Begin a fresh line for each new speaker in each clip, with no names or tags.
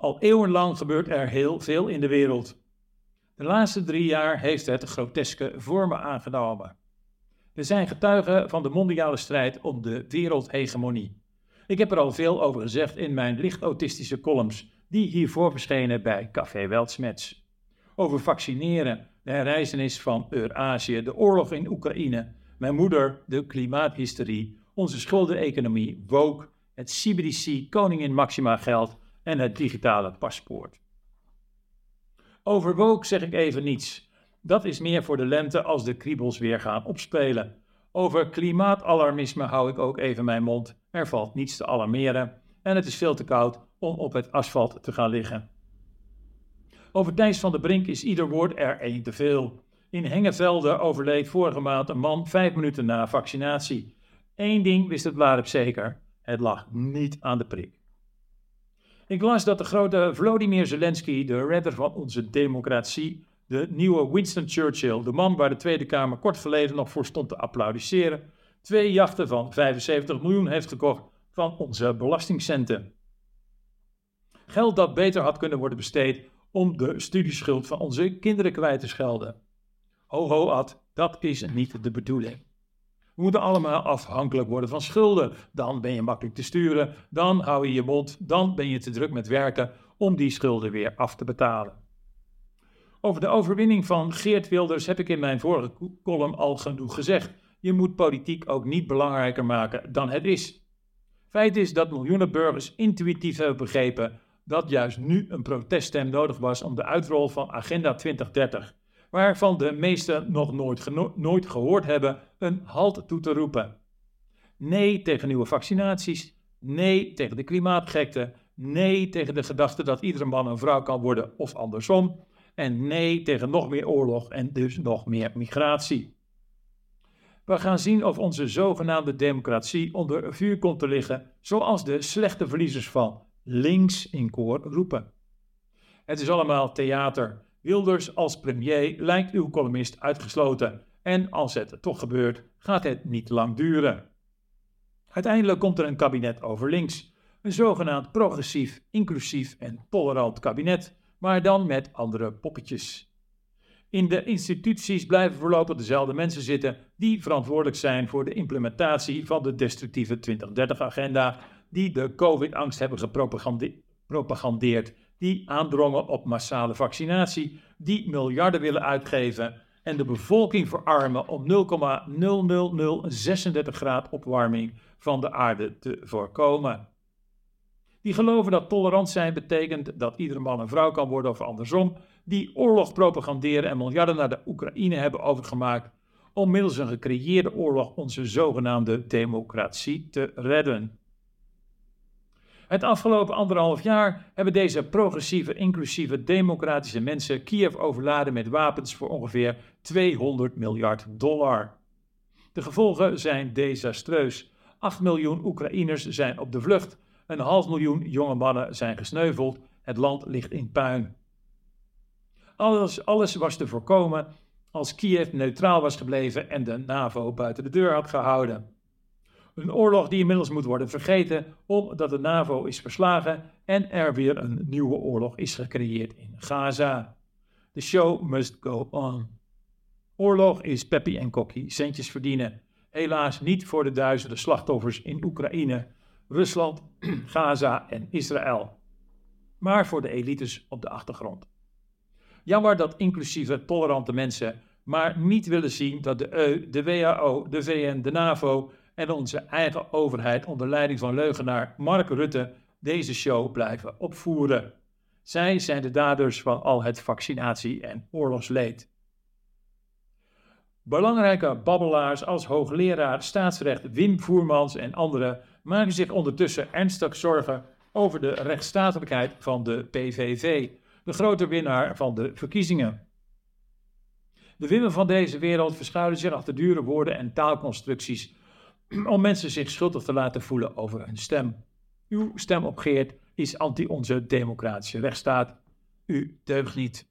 Al eeuwenlang gebeurt er heel veel in de wereld. De laatste drie jaar heeft het groteske vormen aangenomen. We zijn getuigen van de mondiale strijd om de wereldhegemonie. Ik heb er al veel over gezegd in mijn licht autistische columns, die hiervoor verschenen bij Café Weltsmets. Over vaccineren, de herreizenis van Eurazië, de oorlog in Oekraïne, mijn moeder, de klimaathysterie, onze schuldeneconomie, woke, het CBDC Koningin Maxima geld en het digitale paspoort. Over woke zeg ik even niets. Dat is meer voor de lente als de kriebels weer gaan opspelen. Over klimaatalarmisme hou ik ook even mijn mond. Er valt niets te alarmeren en het is veel te koud om op het asfalt te gaan liggen. Over Thijs van der Brink is ieder woord er één te veel. In Hengevelde overleed vorige maand een man vijf minuten na vaccinatie. Eén ding wist het waarop zeker: het lag niet aan de prik. Ik las dat de grote Vladimir Zelensky, de redder van onze democratie, de nieuwe Winston Churchill, de man waar de Tweede Kamer kort geleden nog voor stond te applaudisseren, twee jachten van 75 miljoen heeft gekocht van onze belastingcenten. Geld dat beter had kunnen worden besteed om de studieschuld van onze kinderen kwijt te schelden. Ho ho ad, dat is niet de bedoeling. We moeten allemaal afhankelijk worden van schulden. Dan ben je makkelijk te sturen, dan hou je je mond, dan ben je te druk met werken om die schulden weer af te betalen. Over de overwinning van Geert Wilders heb ik in mijn vorige column al genoeg gezegd. Je moet politiek ook niet belangrijker maken dan het is. Feit is dat miljoenen burgers intuïtief hebben begrepen dat juist nu een proteststem nodig was om de uitrol van Agenda 2030 waarvan de meesten nog nooit, nooit gehoord hebben, een halt toe te roepen. Nee tegen nieuwe vaccinaties, nee tegen de klimaatgekte, nee tegen de gedachte dat iedere man een vrouw kan worden of andersom, en nee tegen nog meer oorlog en dus nog meer migratie. We gaan zien of onze zogenaamde democratie onder vuur komt te liggen, zoals de slechte verliezers van links in koor roepen. Het is allemaal theater Wilders als premier lijkt uw columnist uitgesloten. En als het toch gebeurt, gaat het niet lang duren. Uiteindelijk komt er een kabinet over links. Een zogenaamd progressief, inclusief en tolerant kabinet, maar dan met andere poppetjes. In de instituties blijven voorlopig dezelfde mensen zitten die verantwoordelijk zijn voor de implementatie van de destructieve 2030-agenda, die de COVID-angst hebben gepropagandeerd die aandrongen op massale vaccinatie, die miljarden willen uitgeven en de bevolking verarmen om 0,00036 graden opwarming van de aarde te voorkomen. Die geloven dat tolerant zijn betekent dat iedere man een vrouw kan worden of andersom, die oorlog propaganderen en miljarden naar de Oekraïne hebben overgemaakt om middels een gecreëerde oorlog onze zogenaamde democratie te redden. Het afgelopen anderhalf jaar hebben deze progressieve, inclusieve, democratische mensen Kiev overladen met wapens voor ongeveer 200 miljard dollar. De gevolgen zijn desastreus. 8 miljoen Oekraïners zijn op de vlucht, een half miljoen jonge mannen zijn gesneuveld, het land ligt in puin. Alles, alles was te voorkomen als Kiev neutraal was gebleven en de NAVO buiten de deur had gehouden. Een oorlog die inmiddels moet worden vergeten omdat de NAVO is verslagen en er weer een nieuwe oorlog is gecreëerd in Gaza. The show must go on. Oorlog is Peppy en Kokkie centjes verdienen. Helaas niet voor de duizenden slachtoffers in Oekraïne, Rusland, Gaza en Israël. Maar voor de elites op de achtergrond. Jammer dat inclusieve tolerante mensen maar niet willen zien dat de EU, de WHO, de VN, de NAVO en onze eigen overheid onder leiding van leugenaar Mark Rutte deze show blijven opvoeren. Zij zijn de daders van al het vaccinatie- en oorlogsleed. Belangrijke babbelaars als hoogleraar staatsrecht Wim Voermans en anderen maken zich ondertussen ernstig zorgen over de rechtsstatelijkheid van de PVV, de grote winnaar van de verkiezingen. De Wimmen van deze wereld verschuilen zich achter dure woorden en taalconstructies om mensen zich schuldig te laten voelen over hun stem. Uw stem op Geert is anti onze democratische rechtsstaat. U deugt niet.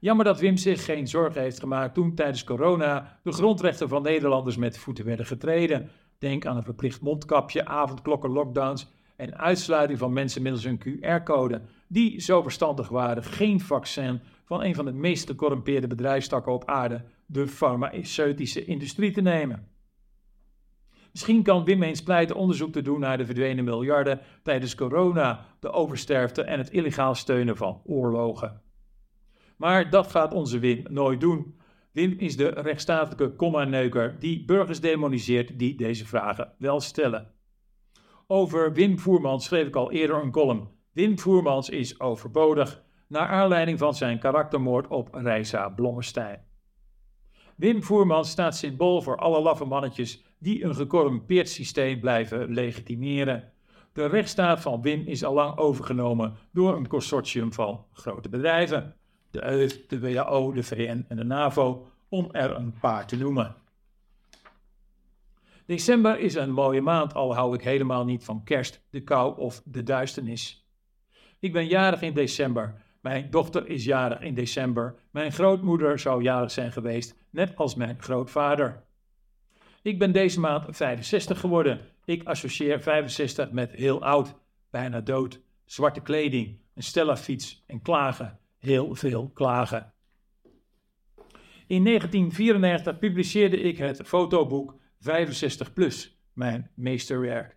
Jammer dat Wim zich geen zorgen heeft gemaakt toen tijdens corona de grondrechten van Nederlanders met voeten werden getreden. Denk aan een verplicht mondkapje, avondklokken, lockdowns en uitsluiting van mensen middels een QR-code, die zo verstandig waren geen vaccin van een van de meest gecorrumpeerde bedrijfstakken op aarde, de farmaceutische industrie, te nemen. Misschien kan Wim eens pleiten onderzoek te doen naar de verdwenen miljarden tijdens corona, de oversterfte en het illegaal steunen van oorlogen. Maar dat gaat onze Wim nooit doen. Wim is de rechtsstatelijke komma-neuker die burgers demoniseert die deze vragen wel stellen. Over Wim Voermans schreef ik al eerder een column. Wim Voermans is overbodig, naar aanleiding van zijn karaktermoord op Reisa Blommestein. Wim Voermans staat symbool voor alle laffe mannetjes die een gecorrumpeerd systeem blijven legitimeren. De rechtsstaat van Wim is al lang overgenomen door een consortium van grote bedrijven. De EU, de WHO, de VN en de NAVO, om er een paar te noemen. December is een mooie maand, al hou ik helemaal niet van kerst, de kou of de duisternis. Ik ben jarig in december. Mijn dochter is jarig in december. Mijn grootmoeder zou jarig zijn geweest, net als mijn grootvader. Ik ben deze maand 65 geworden. Ik associeer 65 met heel oud, bijna dood, zwarte kleding, een Stella-fiets en klagen. Heel veel klagen. In 1994 publiceerde ik het fotoboek 65 plus, mijn meesterwerk.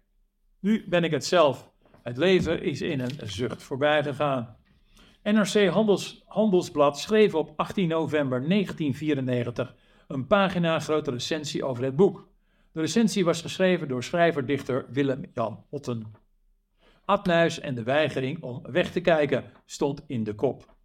Nu ben ik het zelf. Het leven is in een zucht voorbij gegaan. NRC Handels, Handelsblad schreef op 18 november 1994 een pagina grote recensie over het boek. De recensie was geschreven door schrijver-dichter Willem-Jan Otten. Adnuis en de weigering om weg te kijken stond in de kop.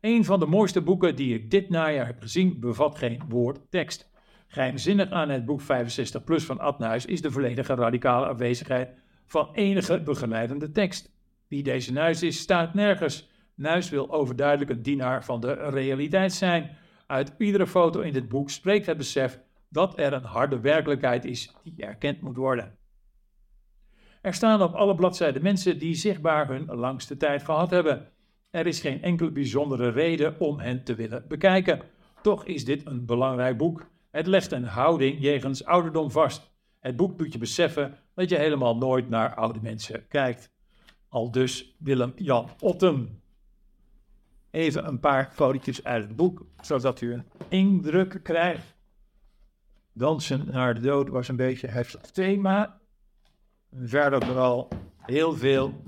Een van de mooiste boeken die ik dit najaar heb gezien bevat geen woord tekst. Geheimzinnig aan het boek 65 plus van Adnuis is de volledige radicale afwezigheid van enige begeleidende tekst. Wie deze Nuis is, staat nergens. Nuis wil overduidelijk een dienaar van de realiteit zijn. Uit iedere foto in dit boek spreekt het besef dat er een harde werkelijkheid is die erkend moet worden. Er staan op alle bladzijden mensen die zichtbaar hun langste tijd gehad hebben. Er is geen enkele bijzondere reden om hen te willen bekijken. Toch is dit een belangrijk boek. Het legt een houding jegens ouderdom vast. Het boek doet je beseffen dat je helemaal nooit naar oude mensen kijkt. Al dus Willem-Jan Otten. Even een paar fotootjes uit het boek, zodat u een indruk krijgt. Dansen naar de dood was een beetje het thema. Verder vooral heel veel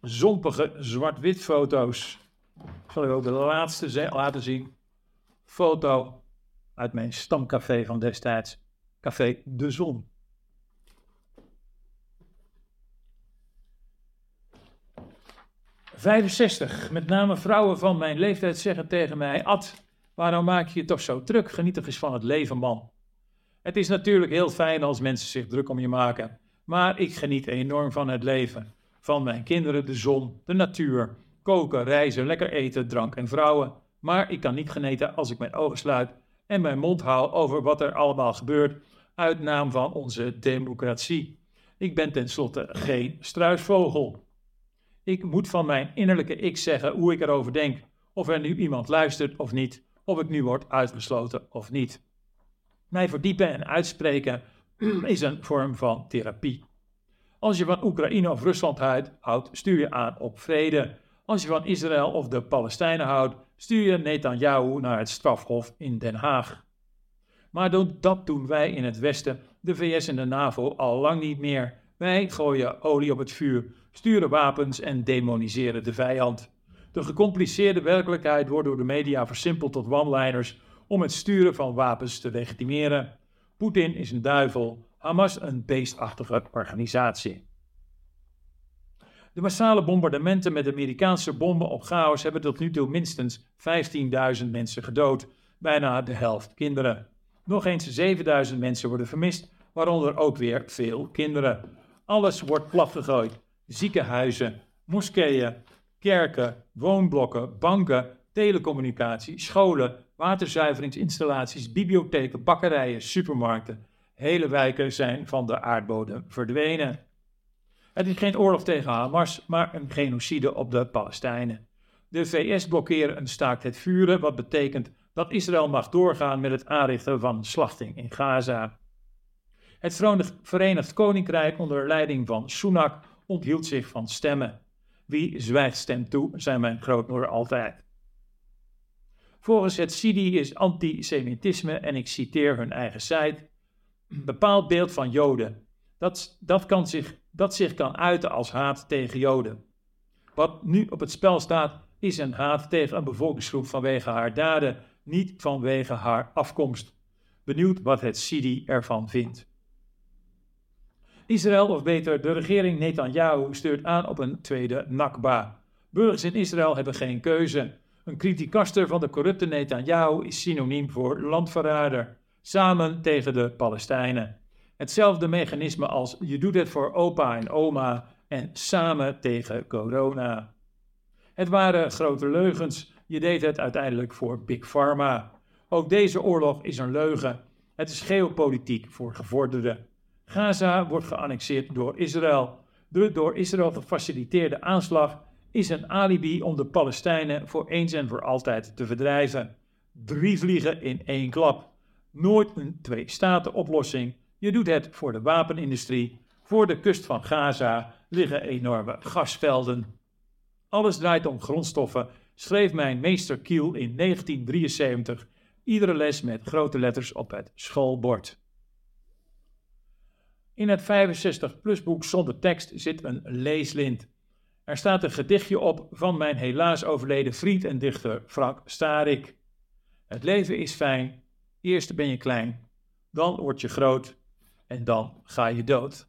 zompige zwart-wit foto's. Ik zal u ook de laatste laten zien. Foto uit mijn stamcafé van destijds, Café De Zon. 65. Met name vrouwen van mijn leeftijd zeggen tegen mij: Ad, waarom maak je je toch zo druk? Geniet eens van het leven, man. Het is natuurlijk heel fijn als mensen zich druk om je maken. Maar ik geniet enorm van het leven. Van mijn kinderen, de zon, de natuur, koken, reizen, lekker eten, drank en vrouwen. Maar ik kan niet genieten als ik mijn ogen sluit en mijn mond hou over wat er allemaal gebeurt uit naam van onze democratie. Ik ben tenslotte geen struisvogel. Ik moet van mijn innerlijke ik zeggen hoe ik erover denk, of er nu iemand luistert of niet, of ik nu word uitgesloten of niet. Mij verdiepen en uitspreken is een vorm van therapie. Als je van Oekraïne of Rusland houdt, stuur je aan op vrede. Als je van Israël of de Palestijnen houdt, stuur je Netanyahu naar het strafhof in Den Haag. Maar dat doen wij in het Westen, de VS en de NAVO, al lang niet meer. Wij gooien olie op het vuur, sturen wapens en demoniseren de vijand. De gecompliceerde werkelijkheid wordt door de media versimpeld tot one-liners om het sturen van wapens te legitimeren. Poetin is een duivel, Hamas een beestachtige organisatie. De massale bombardementen met Amerikaanse bomben op chaos hebben tot nu toe minstens 15.000 mensen gedood, bijna de helft kinderen. Nog eens 7.000 mensen worden vermist, waaronder ook weer veel kinderen. Alles wordt platgegooid. Ziekenhuizen, moskeeën, kerken, woonblokken, banken, telecommunicatie, scholen, waterzuiveringsinstallaties, bibliotheken, bakkerijen, supermarkten. Hele wijken zijn van de aardbodem verdwenen. Het is geen oorlog tegen Hamas, maar een genocide op de Palestijnen. De VS blokkeren een staakt het vuren, wat betekent dat Israël mag doorgaan met het aanrichten van slachting in Gaza. Het Verenigd Koninkrijk onder leiding van Sunak onthield zich van stemmen. Wie zwijgt stemt toe, zei mijn grootmoeder altijd. Volgens het Sidi is antisemitisme, en ik citeer hun eigen site, een bepaald beeld van Joden. Dat, dat, kan zich, dat zich kan uiten als haat tegen Joden. Wat nu op het spel staat, is een haat tegen een bevolkingsgroep vanwege haar daden, niet vanwege haar afkomst. Benieuwd wat het Sidi ervan vindt. Israël, of beter de regering Netanyahu, stuurt aan op een tweede Nakba. Burgers in Israël hebben geen keuze. Een criticaster van de corrupte Netanyahu is synoniem voor landverrader. Samen tegen de Palestijnen. Hetzelfde mechanisme als je doet het voor opa en oma en samen tegen corona. Het waren grote leugens. Je deed het uiteindelijk voor Big Pharma. Ook deze oorlog is een leugen. Het is geopolitiek voor gevorderden. Gaza wordt geannexeerd door Israël. De door Israël gefaciliteerde aanslag is een alibi om de Palestijnen voor eens en voor altijd te verdrijven. Drie vliegen in één klap. Nooit een twee-staten-oplossing. Je doet het voor de wapenindustrie. Voor de kust van Gaza liggen enorme gasvelden. Alles draait om grondstoffen, schreef mijn meester Kiel in 1973. Iedere les met grote letters op het schoolbord. In het 65-plus boek zonder tekst zit een leeslint. Er staat een gedichtje op van mijn helaas overleden vriend en dichter Frank Starik. Het leven is fijn, eerst ben je klein, dan word je groot en dan ga je dood.